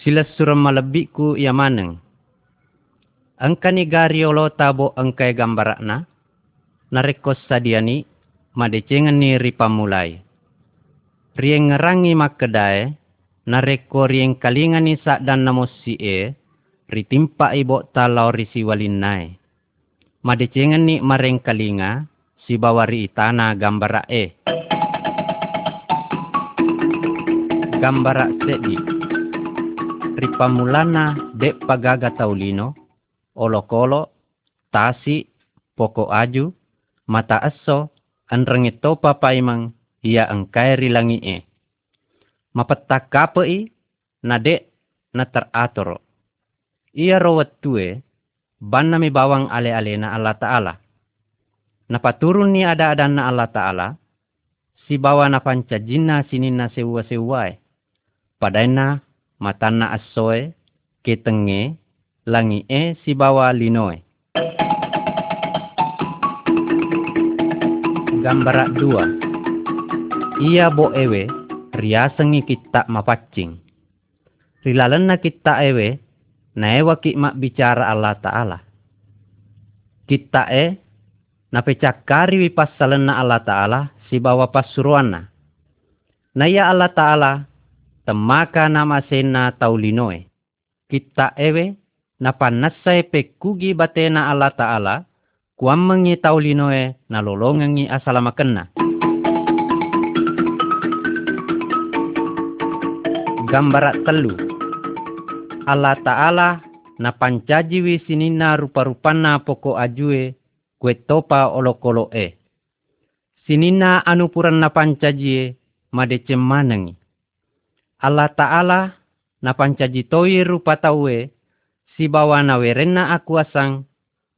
Sila suram malebikku ia maneng. Angkani gariolo tabo angkai gambarakna. Narekos sadiani madecengan ni ripamulai. Rieng ngerangi makedai. Nareko rieng kalingan ni sak dan namos si e. Ritimpa ibo talau risi walinai. Madecengan ni mareng kalinga. Si bawari itana gambarak e. Gambarak sedi. Ripamulana dek pagaga taulino. Olo-kolo, tasi, poko aju, mata aso, anrengi topa paimang, ia angkai rilangi e. Mapetak kapai, nade na teratoro. Ia rawat tue, ban nami bawang ale-ale na Allah Ta'ala. Napaturun ni ada-ada na Allah Ta'ala, si bawa na pancajina sinin na sewa-sewai. Padayna matana asoe, ketenge, langi e si bawa linoe. Gambarak dua. Ia bo ewe, riasengi kita mapacing. Rilalan na kita ewe, na ewa ki mak bicara Allah Ta'ala. Kita e, na pecakari wipasalan na Allah Ta'ala, si bawa pasuruana. Na ya Allah Ta'ala, temaka nama sena taulinoe. Kita ewe na panasay pekugi batena Allah Ta'ala kuam mengi taulinoe na lolongangi asalamakenna. Gambarat telu. Allah Ta'ala na pancajiwi sinina rupa-rupana poko ajue kue topa olokolo e. Sinina anupuran na pancajie madecem manangi. Allah Ta'ala na pancajitoi rupa taue si bawa na werenna aku asang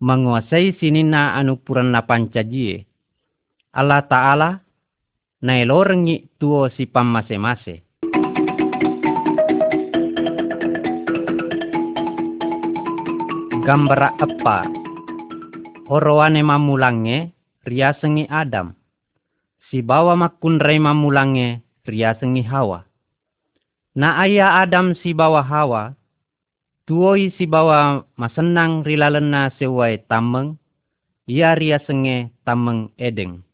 menguasai sinina anu puran na pancajie. Allah Ta'ala na elorengi tuo si pamase-mase. Gambara apa? Horoane mamulange riasengi Adam. Si bawa makunrai mamulange riasengi Hawa. Na ayah Adam si bawa Hawa, tuoi si bawa masenang rilalena sewai tameng, ia ria senge tameng edeng.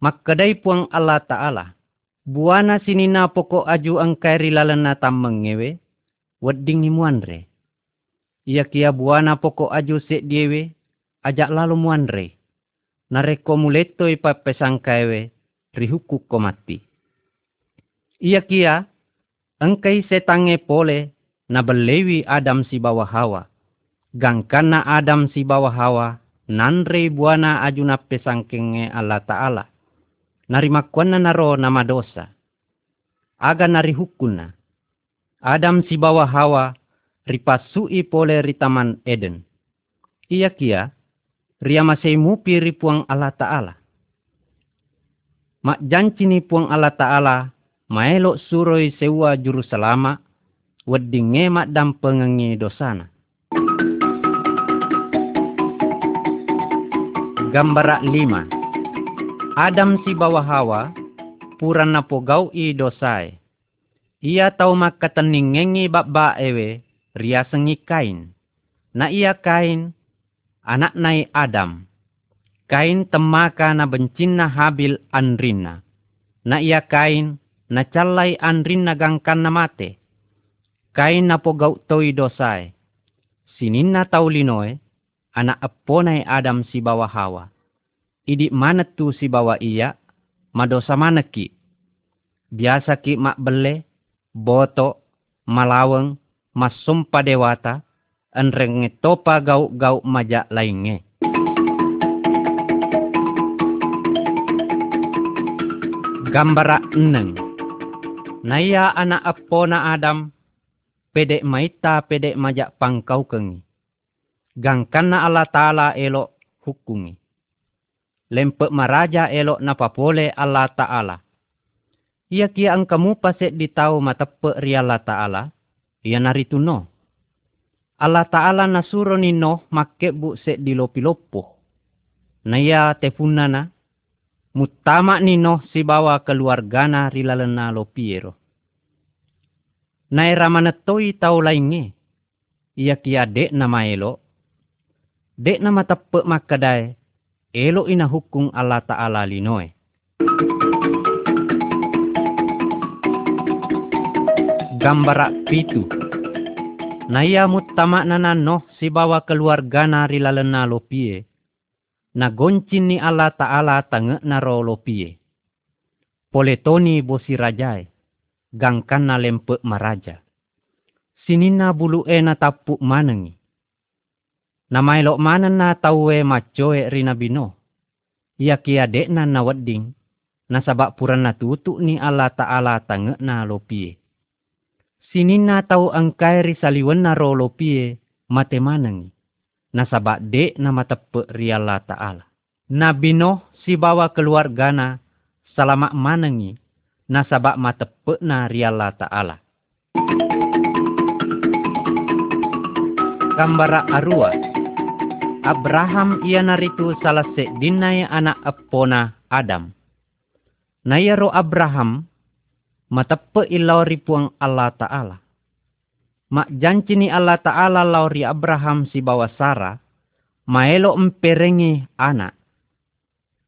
Makadai puang Allah Ta'ala, buana sinina pokok aju angkai rilalena tameng ngewe, wedding muanre. Ia kia buana pokok aju sek diewe, ajak lalu muanre. Nareko muleto ipa pesangkaiwe, rihuku komati. Ia kia, engkai setange pole na belewi Adam si bawah Hawa. Gangkana Adam si bawah Hawa nanre buana ajuna pesangkenge Allah Ta'ala. Narimakwana naro nama dosa. Aga nari hukuna. Adam si bawah Hawa ripasui pole ritaman Eden. Ia kia, ria masai mupi ripuang Allah Ta'ala. Mak janci ni puang Allah Ta'ala maelok suroi sewa juru selama, wedding ngemak dan pengengi dosana. Gambarak lima. Adam si bawah hawa, puran na pogau i dosai. Ia tau maka teningengi bak ewe, ria sengi kain. Na ia kain, anak nai Adam. Kain temaka na bencina habil anrina. Na ia kain, na calai anrin nagangkan na mate. Kain na po gau toi dosai. Sinin na taulinoe, anak aponay Adam si bawa hawa. Idi mana tu si bawa iya, madosa mana ki. Biasa ki mak bele, boto, malaweng, masumpa dewata, anrenge topa gau-gau majak lainge. Gambara eneng. Naya anak apo na Adam, pedek maita pedek majak pangkau kengi. Gangkan na Allah Ta'ala elok hukungi. Lempek maraja elok na papole Allah Ta'ala. Ia kia ang kamu pasek ditau matepe ri Allah Ta'ala, ia narituno. Allah Ta'ala nasuro ni noh make bu sek dilopi-lopo. Naya tepunana, mutama nino si bawa keluargana rilalena lo piero. Nai ramanetoi tau lainge. Ia kia dek nama elo. Dek nama tepe makadai. Elo ina hukum Allah Ta'ala linoe. Gambara pitu. Naya mutama no si bawa keluarga nari lalena lopie. Na goncin ni Allah Ta'ala tange naro lopie. Poletoni bosi rajai. Gangkan na lempe maraja. Sinina bulu e na tapu manengi. Namai lok mana na tawe macoe rina bino. Ia kia dek na wedding. Na sabak puran na tutu ni Allah Ta'ala tange na lopie sinina tau angkai risaliwan na rolo pie mate manangi. Nasaba de na matepe riala ta'ala. Nabi Noh si bawa keluargana salama manangi. Nasaba matepe na riala ta'ala. Kambara arua. Abraham ia naritu salah dinai anak epona Adam. Nayaro Abraham matappe ilau ripuang Allah Ta'ala. Mak janci ni Allah Ta'ala lauri Abraham si bawa Sarah, maelo emperengi anak.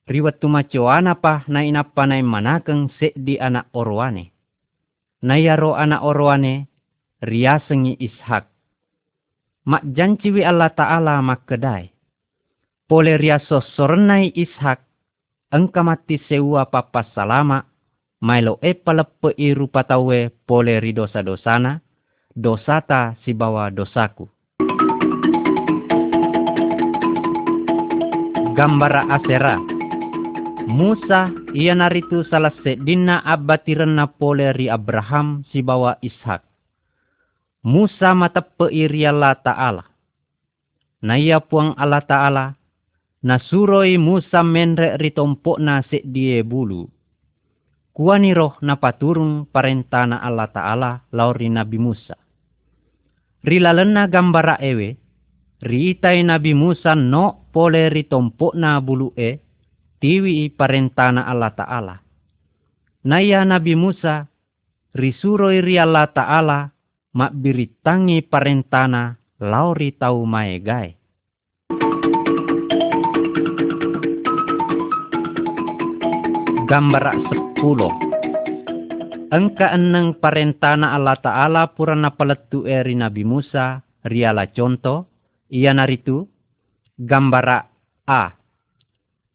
Riwat tumacuana pa na inapa na manakeng se di anak orwane. Nayaro anak orwane, riasengi ishak. Mak janci wi Allah Ta'ala mak kedai. Pole riaso sornai ishak, engka mati sewa papa salama Mailo e palepe i rupa tawe pole ri dosa-dosana, dosata si bawa dosaku. Gambara asera. Musa ia naritu salah sedina na pole ri Abraham si bawa Ishak. Musa matepe iri Allah Ta'ala. Na ia puang Allah Ta'ala. Nasuroi Musa menre ritompokna sek die bulu Kuani roh na paturung parentana Allah Ta'ala lauri Nabi Musa. Rilalena gambara ewe, riitai Nabi Musa no pole ritompo na bulu e, tiwi parentana Allah Ta'ala. Naya Nabi Musa, risuroi ri Allah Ta'ala, mak biritangi parentana lauri tau maegai. Gambara pulo. Engka eneng parentana Allah Ta'ala purana paletu eri Nabi Musa, riala contoh, ia naritu, gambara A.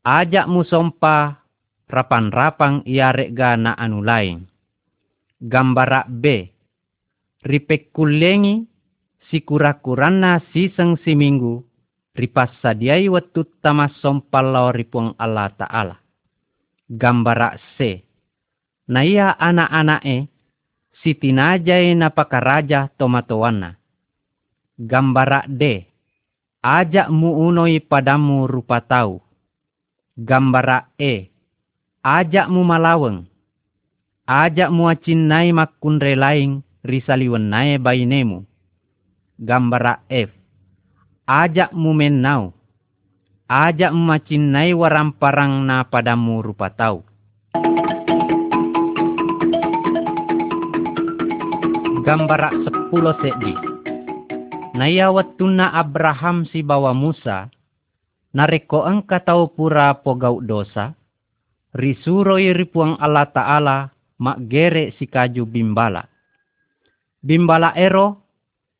Ajak musompa rapan-rapang iarek gana anu lain. Gambara B. Ripek kulengi si kura-kurana siseng si minggu, ripas sadiai wetut tamas sompal lau ripuang Allah Ta'ala. Gambara C na iya anak-anake si tinajay napakaraja tomatowana. Gambara D. Ajak mu unoy padamu rupa tau. Gambara E. Ajak mu malaweng. Ajak mu acinay makunre risaliwan nae bainemu. Gambara F. Ajak mu menau. Ajak mu macinay waramparang na padamu rupa tau. gambara sepuluh sedi. Naya watuna Abraham si bawa Musa, nareko engka tau pura pogau dosa, risuroi ripuang Allah Ta'ala mak gere si kaju bimbala. Bimbala ero,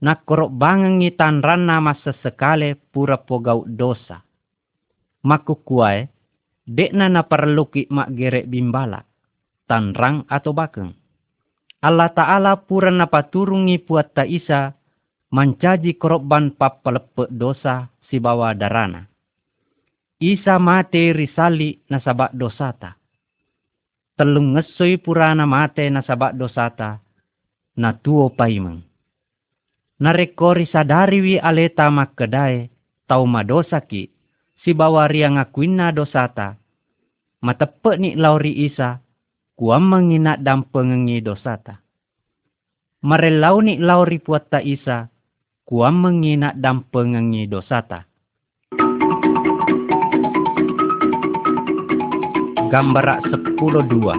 nakorok bangengi tanrana masa sekale pura pogau dosa. Maku kuai, dekna na perluki mak gere bimbala, tanrang atau bakeng. Allah Ta'ala pura napaturungi puat ta isa mancaji korban papalepe dosa si bawa darana. Isa mate risali nasabak dosata. Telung ngesoi purana mate nasabak dosata. Na tuo paimeng. Narekori sadari wi aleta makkedai tau madosa ki. Si bawa ria ngakuina dosata. Matepe ni lauri isa kuam menginak dan pengengi dosata. Marelau ni lau ripuat ta isa, kuam menginak dan pengengi dosata. Sepuluh dua.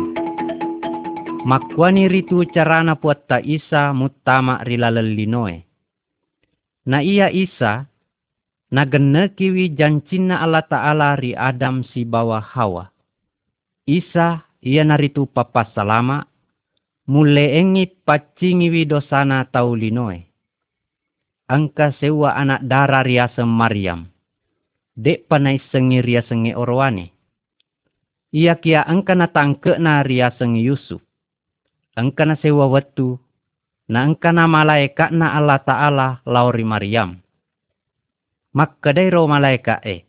Makwani ritu carana puatta isa mutama rilalelinoe. Na iya isa, na kiwi jancina Allah Ta'ala ri Adam si bawa Hawa. Isa ia naritu papa salama, mule engi pacingi dosana tau linoe. Angka sewa anak darah riasa Maryam. Dek panai sengi ria sengi orwane. Ia kia angka na tangke na ria sengi Yusuf. Angka na sewa watu. Na angka na malaikat na Allah Ta'ala lauri Maryam. Maka dari roh malaikat e.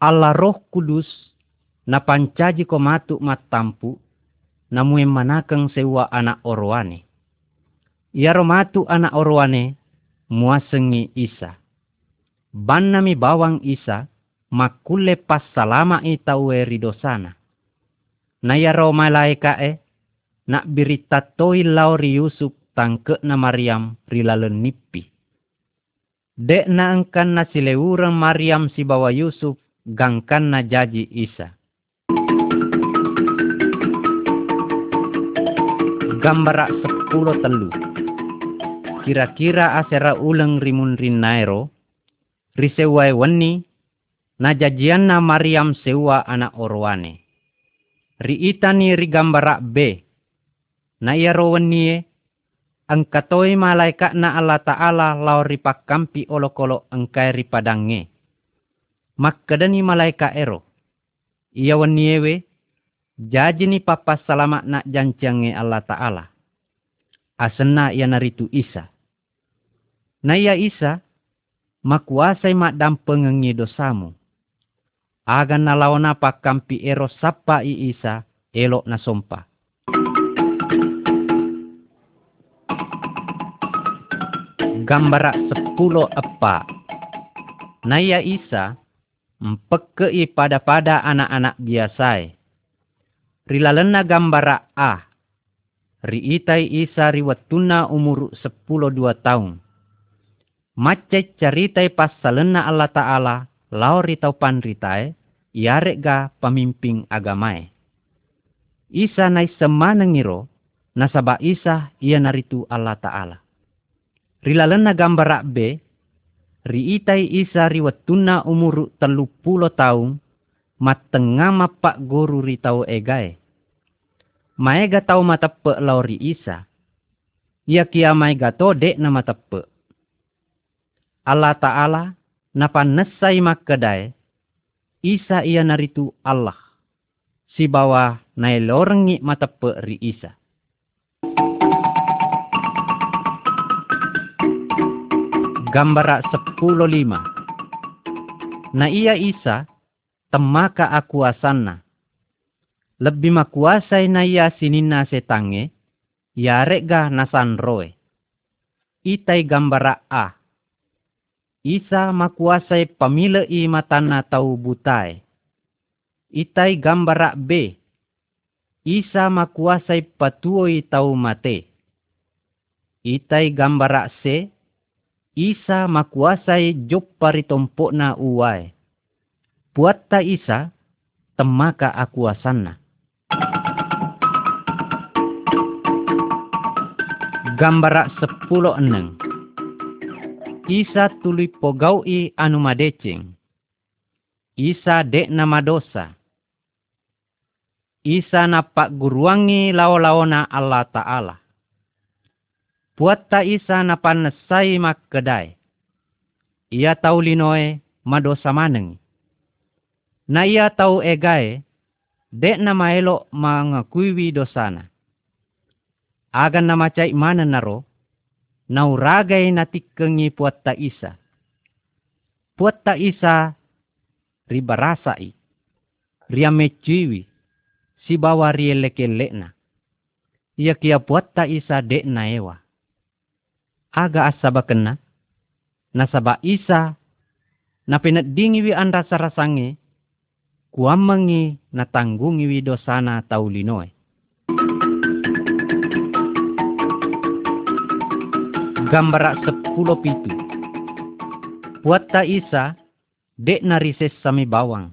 Allah roh kudus na pancaji ko matu matampu namu manakang sewa anak orwane. Ia romatu anak orwane muasengi isa. Ban nami bawang isa makule pas salama itawe ridosana. Naya ro malaika e nak birita toi lauri Yusuf tangke na Maryam rilalen nipi. Dek na angkan na silewurang Maryam si bawa Yusuf gangkan na jaji Isa. Gambara sepuluh telu. Kira-kira asera ulang rimun rinairo. Risewai wani. Najajian na Maryam sewa anak orwane. Riitani rigambara B. Na iya rawani ang katoy malaikat na Allah Ta'ala lau ripakampi olokolo angkay ripadange. Makkadani malaikat ero. Iya waniewe Jaji ni papa salamat nak janciange Allah Ta'ala. Asena ia naritu Isa. Na ia Isa, makuasai mak pengengi dosamu. Agan nalawana kampi ero sapa i Isa, elok na sompa. Gambara sepuluh apa. Na ia Isa, mpekei pada-pada anak-anak biasai rilalena gambara A. Riitai isa riwatuna umur sepuluh dua tahun. Macet caritai pasalena Allah Ta'ala, lau ritau panritai, yarek ga pemimpin agamae. Isa nai semanengiro, nasaba isa ia naritu Allah Ta'ala. Rilalena gambara B, riitai isa riwatuna umur telu puluh tahun, matenga mapak guru ritau egae. Maega tau matepe lauri isa. Ia kia maega to dek na matepe. Allah Ta'ala napa nesai kedai. Isa ia naritu Allah. Si bawah nai lorengi matepe ri isa. Gambara sepuluh lima. Na iya Isa temaka aku asana. Lebih makuasai na iya sinina setange, yarek ga nasan roe. Itai gambara A. Isa makuasai pamile i matana tau butai. Itai gambara B. Isa makuasai patuoi tau mate. Itai gambara C. Isa makuasai jop na uai buat ta isa, temaka aku asana. Gambara sepuluh eneng. Isa tuli pogaui anu madecing. Isa dek nama dosa. Isa napak guruangi lao-laona Allah Ta'ala. Buat ta isa napanesai mak kedai. Ia tau linoe madosa manengi na ia tau egae, dek na maelo mangakuiwi dosana. Agan na macai mana naro, nauragai na tikengi puat ta isa. Puat ta isa ribarasai, ria mecuiwi, si bawa rieleke na. Ia kia puat ta isa dek na ewa. Aga asaba kena, nasaba isa, na dingiwi an rasa-rasange, kuamangi natanggungi widosana taulinoe. Gambara sepuluh pitu. Buat ta isa, dek narises sami bawang.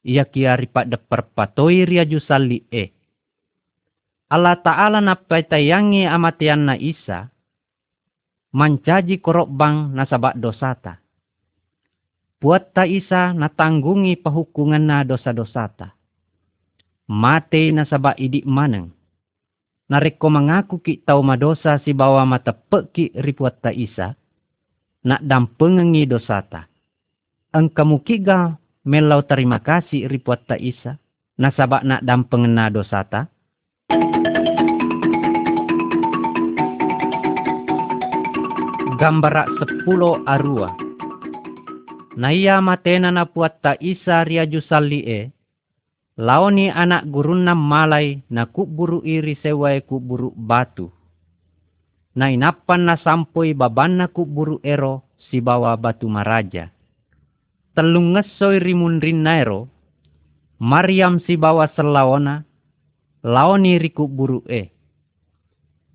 Ia kia ripat de perpatoi ria jusali e. Allah Ta'ala na tayangi amatian na isa, mancaji korok bang nasabak dosata. Buat ta isa natanggungi pahukungan na dosa-dosata. Mate nasabak idik maneng. Nareko mengaku ki tau madosa si bawa mata ki ripuat ta isa. Nak dampengengi dosata. Engkamu kiga melau terima kasih ripuat ta isa. Nasabak nak dampengena dosata. Gambarak sepuluh arua. Naya matena na puat ta isa ria jusalli e. Laoni anak gurunna malai na kuburu iri sewai kuburu batu. Na inapan na sampoi babanna kuburu ero si bawa batu maraja. Telung ngesoi rimun rinnairo. Mariam si bawa selawana. Laoni riku buru e.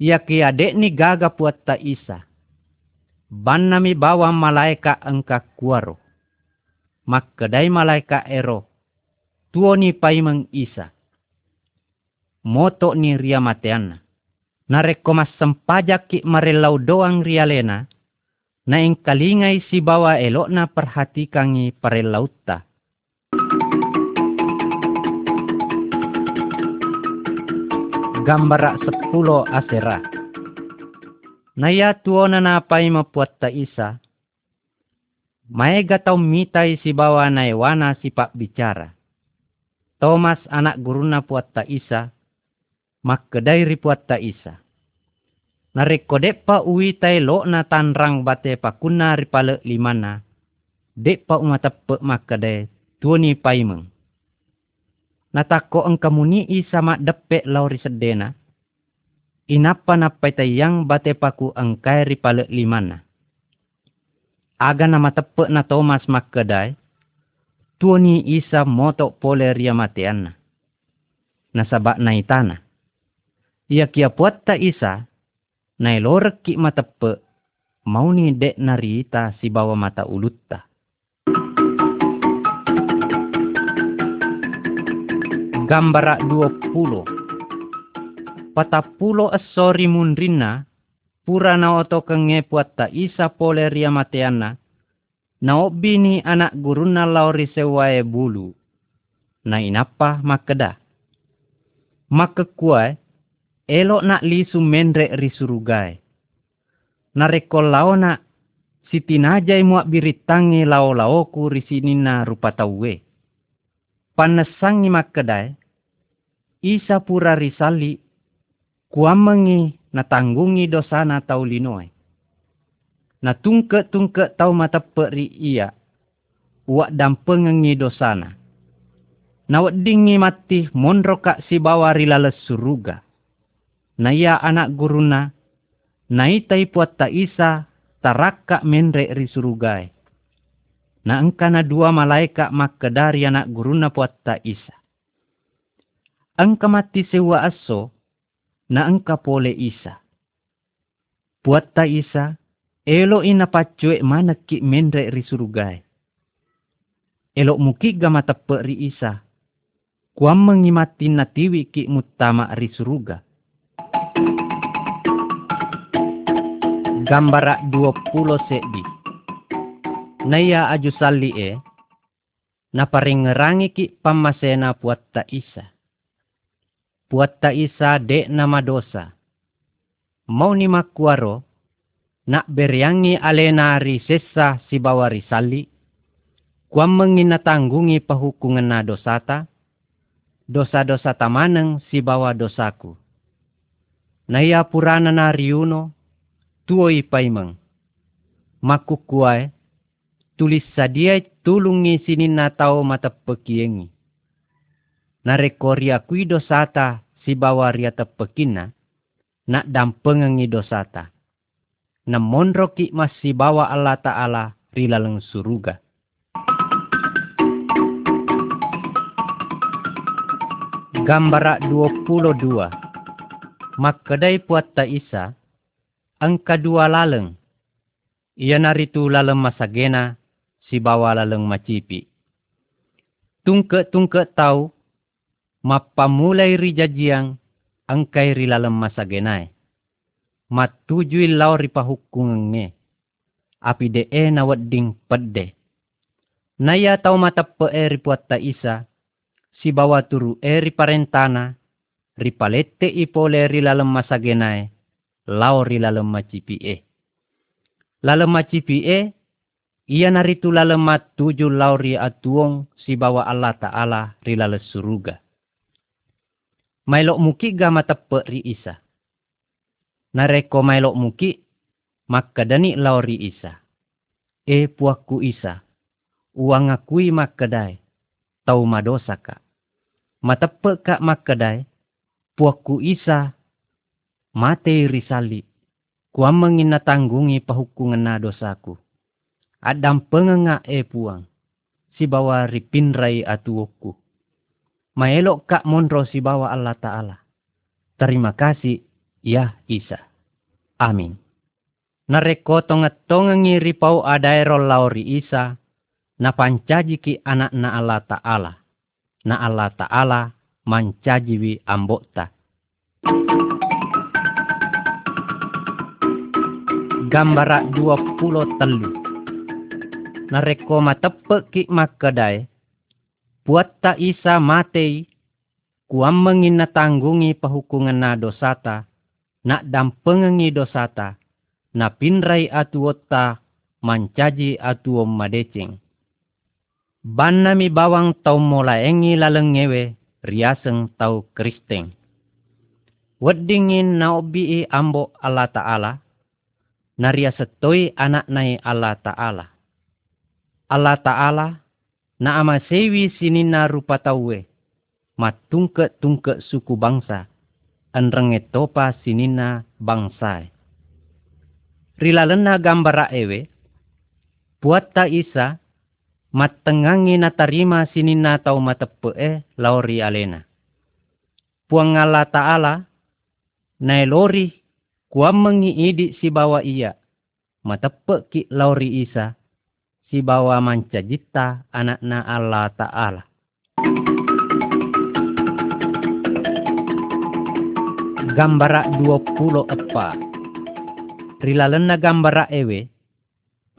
Ia kiadek ni gaga puat ta isa. Banami bawa malaika engka kuaro. Makkedai malaika ero. Tuoni paimeng isa. Moto ni ria mateana. Nareko mas sempajak ki marelau doang rialena na ing kalingai si bawa elok na perhatikangi parelauta. Gambara sepuluh asera Naya tuona na pai mapuat ta isa, Maega tau mitai si bawa wana si pak bicara. Thomas anak guruna puat ta isa, kedai ripuat ta isa. Narekodek pa uwi tai lo na tanrang bate pakuna ripale limana. Dek pa umatape makkedai tuoni paimeng. Natako ang kamuni isa mak depek lauri sedena. Inapa napai tayang bate paku ang kai ripale limana aga nama tepe na Thomas makkedai, tuoni isa motok pole ria mateana. Nasabak na itana. Ia kia puat ta isa, na lorek ki matepe, mau ni dek narita si bawa mata ulutta. Gambara 20 Patapulo esori munrina pura na oto kenge puat ta isa pole ria mateana, na obini anak guruna lauri sewae bulu, na inapa makeda. Makekuai, elok nak lisu mendre risurugai. Nareko lao nak sitinajai muak biritangi lao-laoku risinina rupa tauwe. Panesangi makedai, isa pura risali, kuamengi natanggungi dosa na tau linoy. Na tungke-tungke tau mata peri iya, uak dampengengi dosana. Na dingi mati monroka si bawa rilales suruga. Na iya anak guruna, na itai puat ta isa, taraka menre ri surugai. Na engkana dua malaika dari anak guruna puat ta isa. Engka mati sewa aso, na engka pole isa. Buat ta isa, elo ina pacue mana ki mendre ri surugai. Elok muki gama tepe ri isa. Kuam mengimati natiwi ki mutama ri suruga. Gambara 20 sedi. Naya aju sali e. Naparingerangi ki pamasena buat ta isa puat ta isa de nama dosa. Mau ni makuaro, nak beriangi alena ri sesa si bawa risali, kuam menginatanggungi pahukungan na dosata, dosa-dosa tamaneng si bawa dosaku. Naya purana na riuno, tuoi paimeng. Makukuai, tulis sadia tulungi sini na tau mata pekiengi narekoria kui dosata si bawa ria tepekina, nak dampengengi dosata. Namun roki mas si bawa Allah Ta'ala rilaleng suruga. Gambara 22 Makkedai puat ta isa, ang kadua laleng. Ia naritu laleng masagena, si bawa laleng macipi. Tungke-tungke tau, mapamulai rijajiang angkai rilalem masa genai. Matujui lau ripa nge. Api de e na wedding pedde. Naya tau mata pe e ripuat ta isa. Si bawa turu e riparentana. Ripalete ipole rilalem masa genai. Lau rilalem macipi e. Lalem macipi e. Ia naritu lalemat tujuh lauri atuong si bawa Allah Ta'ala rilale suruga. Mailok muki ga tepe ri isa. Nareko mailok muki makadani lauri isa. E puaku isa. Uang akui makadai. Tau madosa ka. Matepe ka makadai. Puaku isa. Mate risali. Kuam mengina tanggungi na dosaku. Adam pengengak e puang. Si bawa ripinrai atuoku Maelok kak monro si bawa Allah Ta'ala. Terima kasih, ya Isa. Amin. Nareko tonget-tongengi ripau adaero lauri Isa, na pancaji ki anak na Allah Ta'ala. Na Allah Ta'ala mancajiwi ambokta. Gambara 20 telu. Nareko matepek ki makadai, Buat ta isa matei, kuam mengin na tanggungi pahukungan na dosata, nak dampengengi dosata, na pinrai atuota mancaji atuom madecing. Ban nami bawang tau molaengi lalengewe riaseng tau kristeng. Weddingin na obii ambo Allah Ta'ala, naria setoi anak nai Allah Ta'ala. Allah Ta'ala na ama sewi sinina rupa tauwe. Matungke tungke suku bangsa. Anrenge topa sinina bangsa rilalena gambara ewe. Buat ta isa matengangi na tarima sinina tau matepe e lauri alena. Puang ala ta'ala nai lori kuam mengi idi si bawa iya matepe ki lauri isa si bawa manca anak anakna Allah Ta'ala. Gambara 20 apa? Rilalena gambara ewe,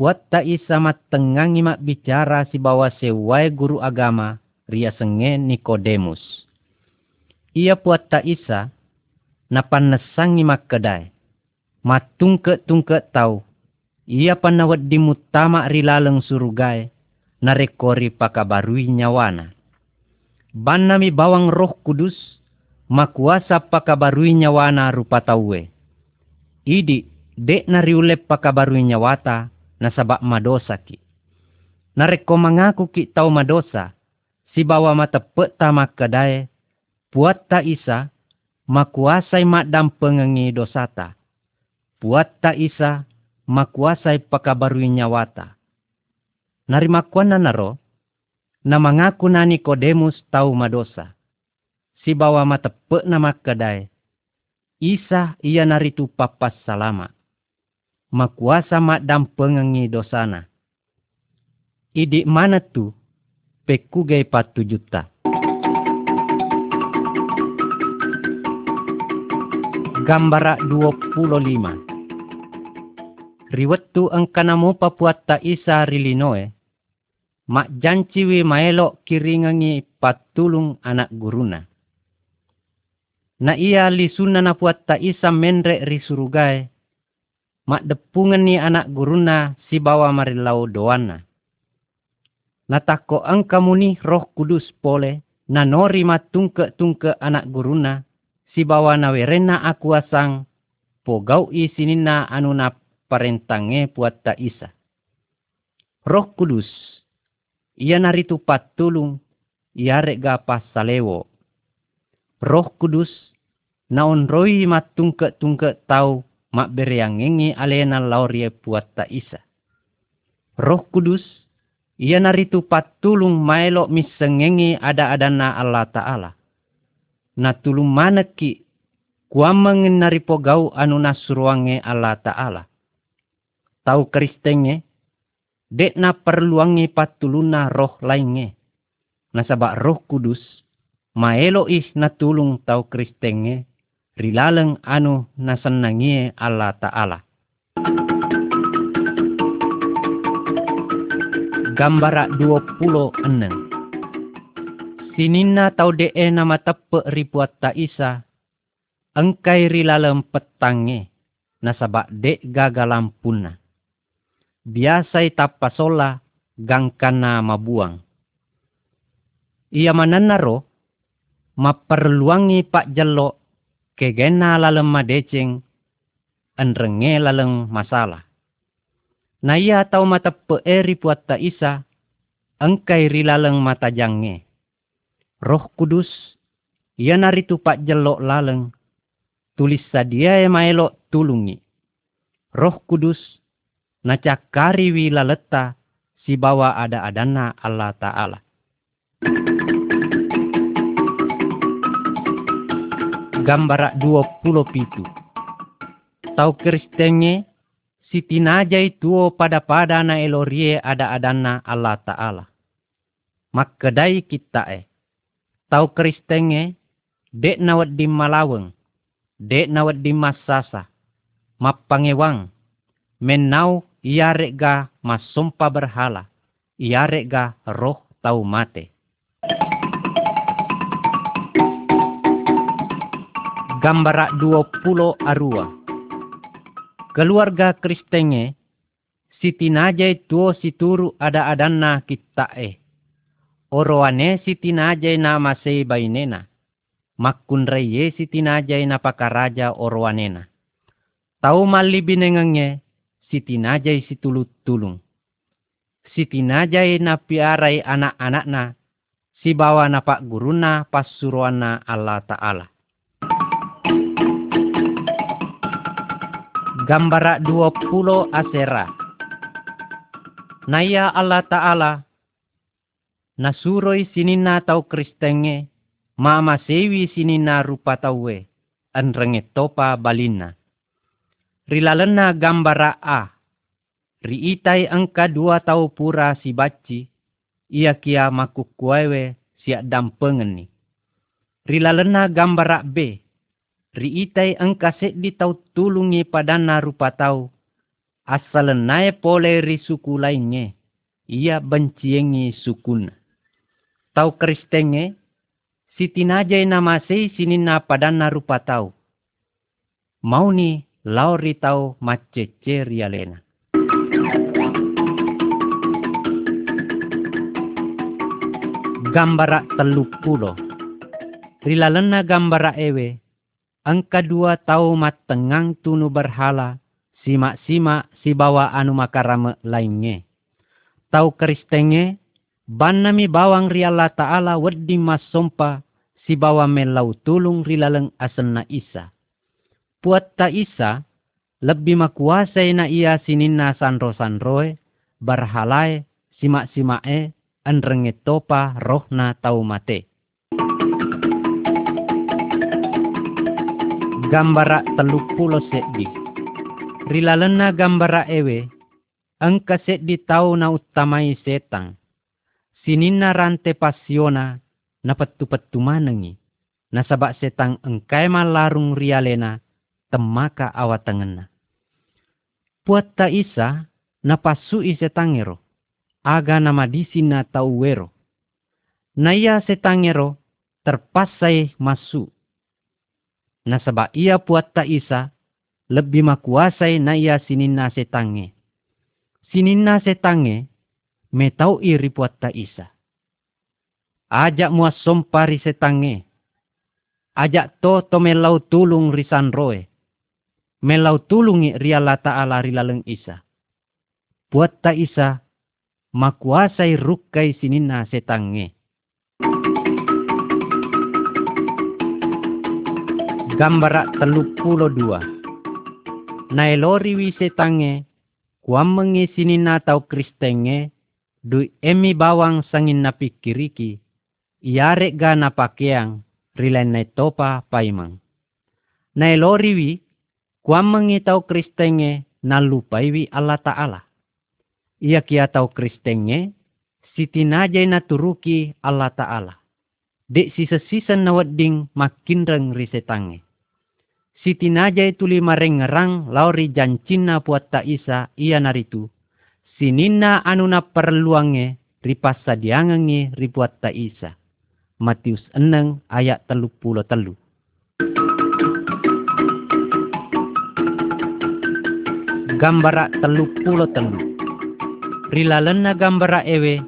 buat ta isa matengangi mak bicara si bawa sewai guru agama ria senge Nikodemus. Ia buat ta isa napan nesangi mak kedai. Matungke tungke tau ia panawat di mutama rilaleng surugai, narekori pakabarui nyawana. Banami bawang roh kudus, makuasa pakabarui nyawana rupa tauwe. Idi, dek nariulep pakabarui nyawata, nasabak madosa ki. Nareko mengaku ki tau madosa, si bawa mata peta makadae, buat ta isa, makuasai madam pengengi dosata. Buat ta isa, makuasai pakabarui nyawata. Narimakuan na naro, na mangaku na Nikodemus tau madosa. Si bawa matepe na makadai. Isa ia naritu papas salama. Makuasa madam pengengi dosana. Idi mana tu pekugai patu juta. Gambara 25 riwettu angkanamu papuat ta isa rilinoe. Mak janciwi maelok kiringangi patulung anak guruna. Na ia lisuna na puat ta isa menre risurugai. Mak depungan ni anak guruna si bawa marilau doana. Natako angkamuni roh kudus pole. Na nori matungke-tungke anak guruna. Si bawa nawerena aku asang. Pogau isinina anu na parentange buat ta isa. Roh Kudus, ia naritu patulung, ia rega pasalewo. Roh Kudus, naon roi matungke-tungke tau mak bereangengi alena laurie buat ta isa. Roh Kudus, ia naritu patulung maelo misengengi ada-adana Allah Ta'ala. Natulung maneki kuamangin naripo gau anu nasruange Allah Ta'ala tau kristenge dek na perluangi patuluna roh lainnya nasabak roh kudus maelo ih na tulung tau kristenge rilaleng anu nasenangie Allah Ta'ala. Gambara 26 Sinina tau dee nama tepe ribuat ta isa. Engkai rilalem petange. Nasabak dek gagalam punna. Biasai tapasola gangkana mabuang. Ia mananaro maperluangi pak jelok kegena lalem madeceng enrenge laleng masalah. Na ia tau mata peeri puat ta isa, engkai rilaleng mata jange. Roh kudus, ia naritu pak jelok laleng, tulis sadia maelok tulungi. Roh kudus, nacakari wi laleta, si bawa ada adana Allah Ta'ala. Gambara 20 pitu. Tau kristenge si tinajai tuo pada pada na elorie ada adana Allah Ta'ala. Makkedai kita eh. Tau kristenge dek nawat di malaweng. Dek nawat di masasa. Mapangewang. Menau iarek ga masumpa berhala. Iarek ga roh tau mate. Gambara 20 arua. Keluarga Kristenge, siti najai tuo situru ada adanna kita eh. Oroane siti najai nama sei bainena. Makun reye siti najai na pakaraja oroanena. Tau mali binengenge siti najai situlut tulung. Siti najai na piarai anak-anakna si bawa na pak guruna pasuruana Allah Ta'ala. Gambara 20 Asera. Naya Allah Ta'ala nasuroi sinina tau kristenge mama sewi sinina rupa tauwe anrenge topa balina. Rilalena gambara A. Riitai angka dua tau pura si baci ia kia makukuewe siak dampengeni. Rilalena gambara B riitai engkasek di tau tulungi padana rupa tau. Asal nae pole ri suku lainnya. Ia benciengi sukun. Tau kristenge, siti najai nama sei sinina padana rupa tau. Mau ni lauri tau macece rialena. Gambara teluk pulo. Rilalena gambara ewe ang kadua tau matengang tunu berhala, simak-simak si bawa anu makarame lainnya. Tau kristenge, ban nami bawang riala ta'ala wedi mas sompa, si bawa melau tulung rilaleng asenna isa. Puat ta isa, lebih makuasai na ia sinina sanro-sanroe, berhalai, simak-simae, anrenge topa rohna tau mate. gambara teluk pulo seddi. Rilalena gambara ewe, angka seddi tau na utamai setang. Sinina rante pasiona na petu-petu manengi. Nasabak setang engkai malarung rialena temaka awatengena. Puat ta isa na pasui setangero. Aga nama disina tau wero. Naya setangero terpasai masuk Na sabab ia puat ta isa, lebih makuasai na ia sinina setange. Sinina setange, metau iri puat ta isa. Ajak mua sompari setange. Ajak to to melau tulung risan roe. Melau tulungi riala ta'ala rilaleng isa. Puat ta isa, makuasai rukai sinina setange. Gambara teluk pulo dua. Nailori wise tange, kuam mengisini natau kristenge, du emi bawang sangin na pikiriki, iarek ga na pakeang, rilen na topa paimang. Nailori wi, kuam mengitau kristenge, na lupaiwi Allah Ta'ala. Ia kia tau kristenge, siti najay na turuki Allah Ta'ala. Dek sisa-sisa na wadding makin reng risetange Siti najay tuli marengerang lauri jancina puat ta isa iya naritu. Sinina anuna perluange ripas sadiangange ripuat ta isa. Matius eneng ayat telu pulo telu. Gambara telu pulo telu. Rilalena gambara ewe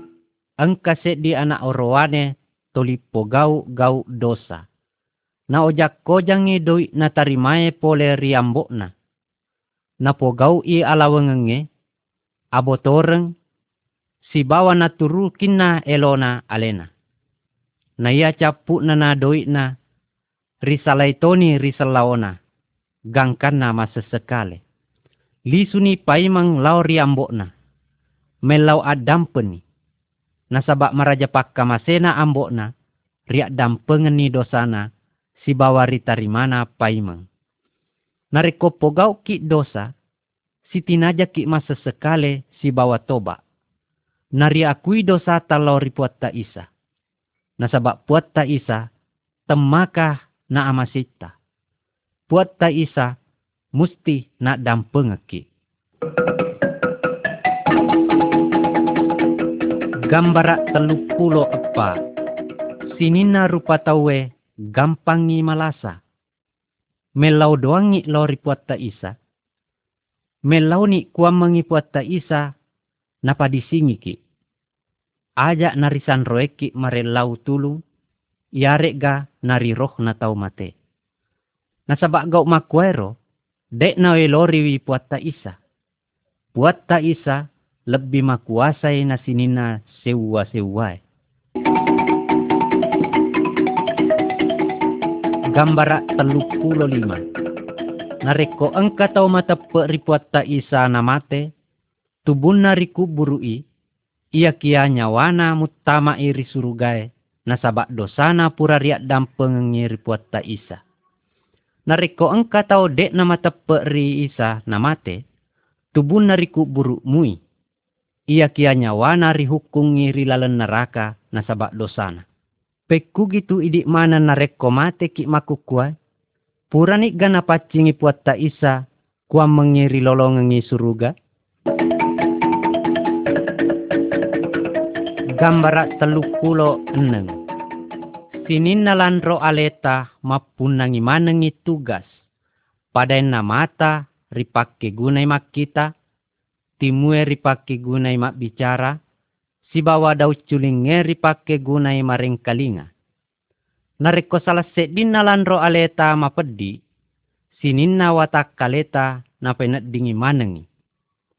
angkase di anak orowane tolipo gau gau dosa na ojak kojangi doi na tarimae pole riambokna. Na pogau i alawengenge, abotoreng, si bawa na turu kina elona alena. Na ia capu na na doi na, risalaitoni risalaona, gangkan na masesekale. Lisuni paimang lau riambokna, melau adampeni. Nasabak maraja pakka masena ambokna, riak dampengen ni dosana, si bawari tarimana paimang. Nareko pogau ki dosa, si tinaja ki masa sekale si bawa toba. Nari akui dosa talau ripuat ta isa. Nasabak puat ta isa, temakah na amasita. Puat ta isa, musti na dampengeki. Gambara telupulo apa. Sinina rupa tawe gampangi malasa. Melau doangi lori puatta isa. Melau ni kuamangi puatta isa napa disingi ki. Ajak narisan roeki mare lau tulung. Yarek ga nari roh na tau mate. Nasabak gau makuero. Dek na lori wi puatta isa. Puatta isa lebih makuasai nasinina sewa-sewai. gambara telu pulo lima. Nareko engka tau mata ta isa namate, tubun nariku burui, ia kia nyawana mutama iri surugai, nasabak dosana pura riak dampengengi ripuat ta isa. Nareko engka tau dek nama tepe ri isa namate, tubun nariku buru mui. Ia kia nyawana ri hukungi rilalen neraka nasabak dosana. Pekku gitu idik mana nareko mate ki maku kuai. Purani gana pacingi puat ta isa. Kua mengiri lolongengi suruga. Gambara telu pulo eneng. Sinin nalandro aleta mapunangi manengi tugas. Padai mata ripake gunai mak kita. Timue ripake gunai mak bicara si bawa dau culingeri pake gunai maring kalinga. Nariko salah sedin nalandro aleta mapedi, sininna watak kaleta na penat dingi manengi.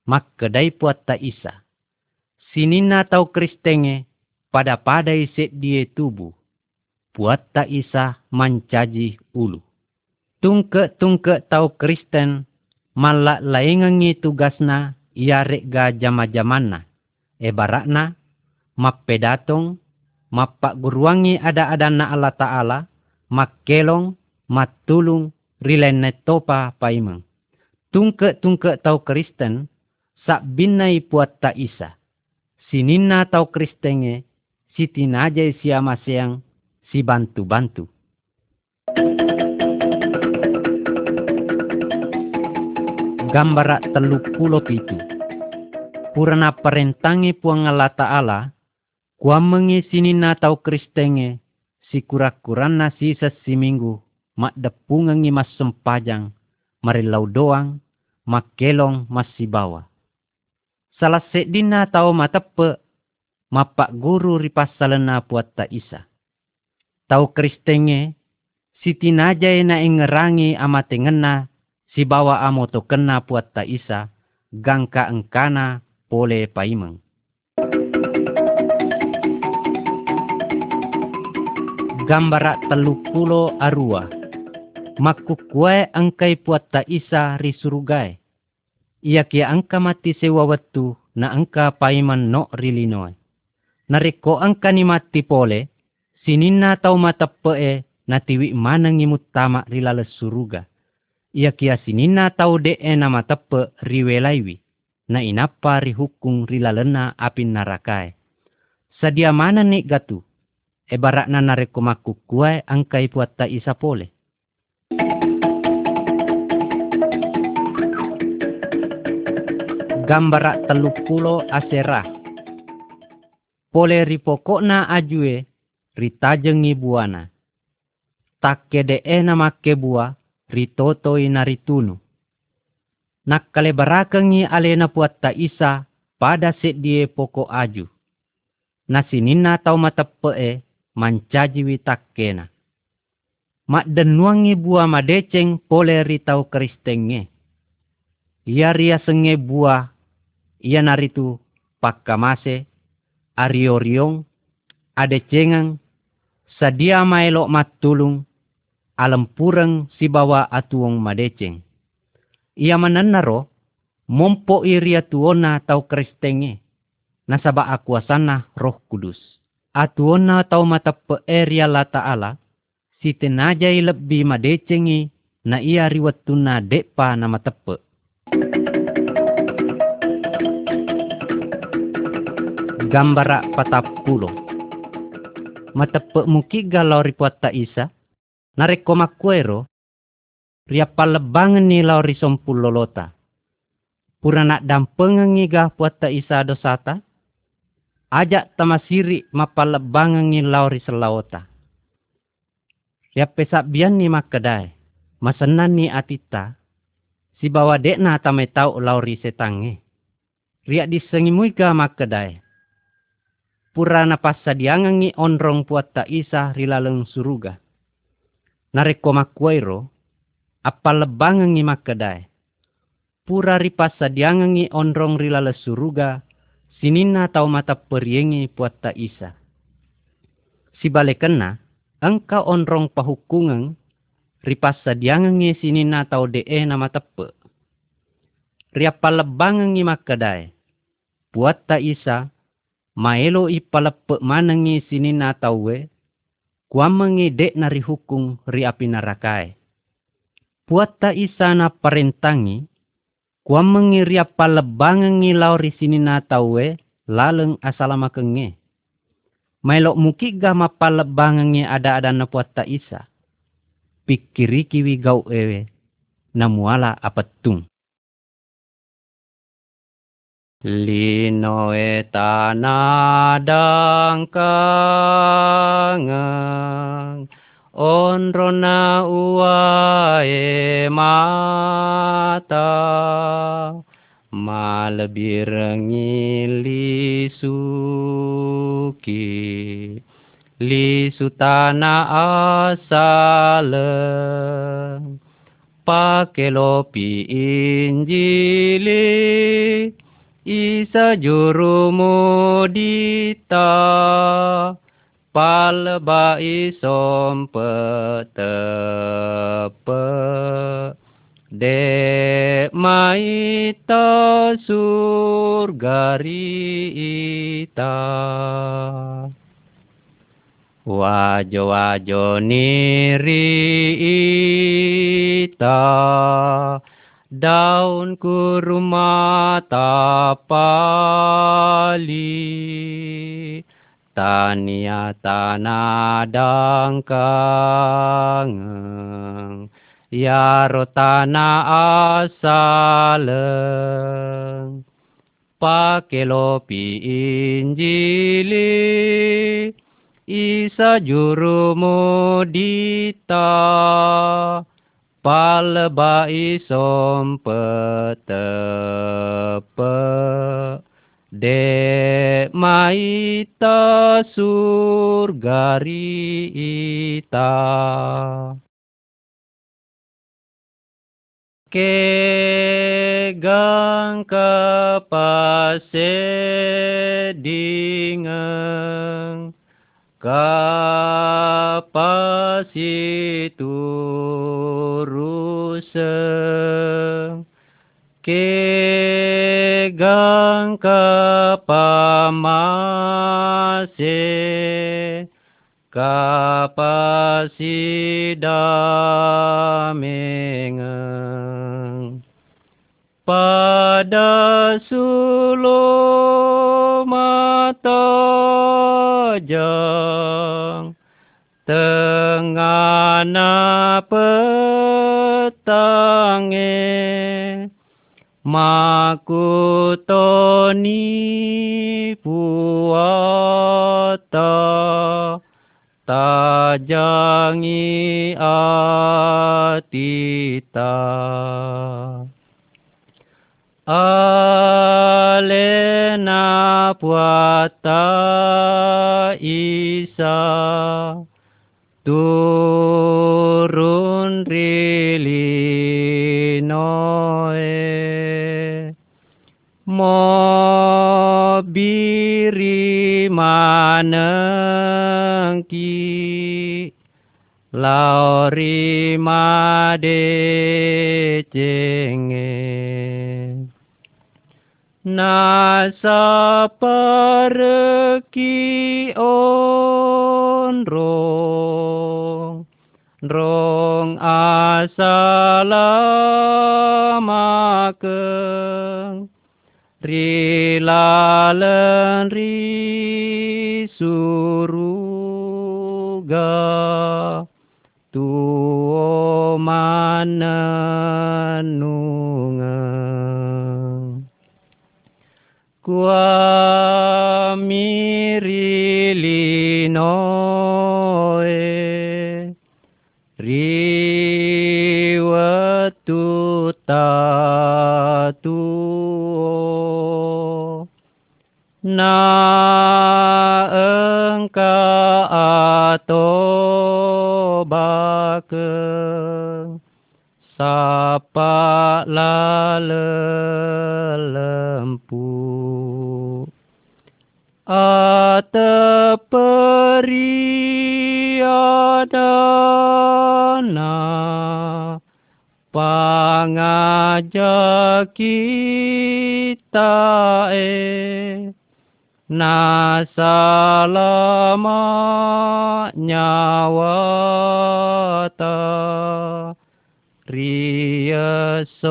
Mak kedai puat ta isa. Sininna tau kristenge pada pada iset die tubuh. Puat ta isa mancaji ulu. Tungke-tungke tau kristen malak laingangi tugasna iarek ga jama-jamanna. Ebarakna mappedatong, mappak guruangi ada-ada na Allah Ta'ala, makkelong, matulung, rilenet topa paimang. Tungke-tungke tau Kristen, sak binai puat ta isa. Sinina tau Kristenge, si tinaja siama siang, si bantu-bantu. Gambara telu pulo pitu. Purana perentangi puang Allah Ta'ala, Kuamengi sini na tau kristenge, si kura-kuran na sisa si minggu, mak depungangi mas sempajang, marilau doang, mak kelong mas si bawa. Salah sedina tau matepe, mapak guru ripas salena puat ta isa. Tau kristenge, si tinajay na ingerangi amate ngena, si bawa amo to kena puat ta isa, gangka engkana pole paimeng. gambara telu pulo arua. Maku kue angkai puat ta isa risurugai. Ia kia angka mati sewa watu na angka paiman no rilinoy. Nariko angka ni mati pole, Sinina tau mata pe'e na tiwi manangi mutama rilale suruga. Ia kia sinina tau de'e na mata pe riwelaiwi. Na inapa rihukung rilalena apin narakae. Sadia mana nik gatu. E barak Ebarakna narekomaku kuai angkai puatta isa pole. Gambarak teluk pulo asera. Pole ripokokna ajue ritajengi buana. Takke nama kebua ritoto inaritunu. Nakkale barakangi alena puatta isa pada die poko aju. Nasinina tau matepe e mancaji witakkena. Mak denuangi buah madeceng pole ritau kristenge. Ia ria senge buah, ia naritu pakkamase, arioriong, adecengang, sadia maelok matulung, alam si bawa atuong madeceng. Ia menenaro, mompo iria tuona tau kristenge, nasaba akuasana roh kudus. Atuona tau mata peeria la ta'ala, si tenajai lebih madecengi na ia riwatuna depa nama tepe. Gambara patapulo. Matepe muki galau ripuata isa, nareko makuero, ria palebangan ni lau risompul lolota. Pura nak dampengan ngiga puata isa dosata, ajak tamasiri mapalebangan ni lau riselawota Ya pesak bian ni makedai. Masenan ni atita. Si bawa dekna tamai tau lauri setange. Riak disengimui ke makedai. Purana pasa diangangi onrong puat tak isa rilaleng suruga. Nareko makwairo. Apa lebangangi makedai. Pura ripasa diangangi onrong rilale suruga. Sinina tau mata periengi puat tak isa. Si balik kena engkau onrong pahukungan ripasa diangangi sini na tau dee nama tepe. Riapa lebangangi makadai. Buat ta isa, maelo ipalepe manangi sini na tau we, kuamengi dek nari hukum riapi narakai. Buat ta isa na parentangi, kuamengi riapa lebangangi lauri sini na tau we, laleng asalama kenge Mailok mukiga mapalebangangi ada-ada na puata isa. Pikiri kiwi gau ewe. Namuala apetung. Lino etanadang kangang onrona uae mata malebir ngili li sutana asale pakelopi injili isa juru modita palba isom petepe De maita surgarita Wajo wajo nirita daun kurma tapali tania tanadangkang ya rotana asaleng. Pakelopi injili. Isa juru mudita palba isom petepe de maita surgari ita. Kegang kapasedingang kapasituruseng kegang kapamase kapasidamengang pada sulo mata jang tengana petange makutoni puata tajangi atita. Alena puata isa turun rilinoe mobiri manengki lauri made cenge nasa perki onrong rong asalamakeng rilalen ri suruga tuo mananungang Kua mirilinoe riwatu tatuo. Na engka bakeng sapa lalempu Ateperiadana pangajak kita e na salama nyawa ta riasokiamah.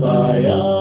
Siapa yang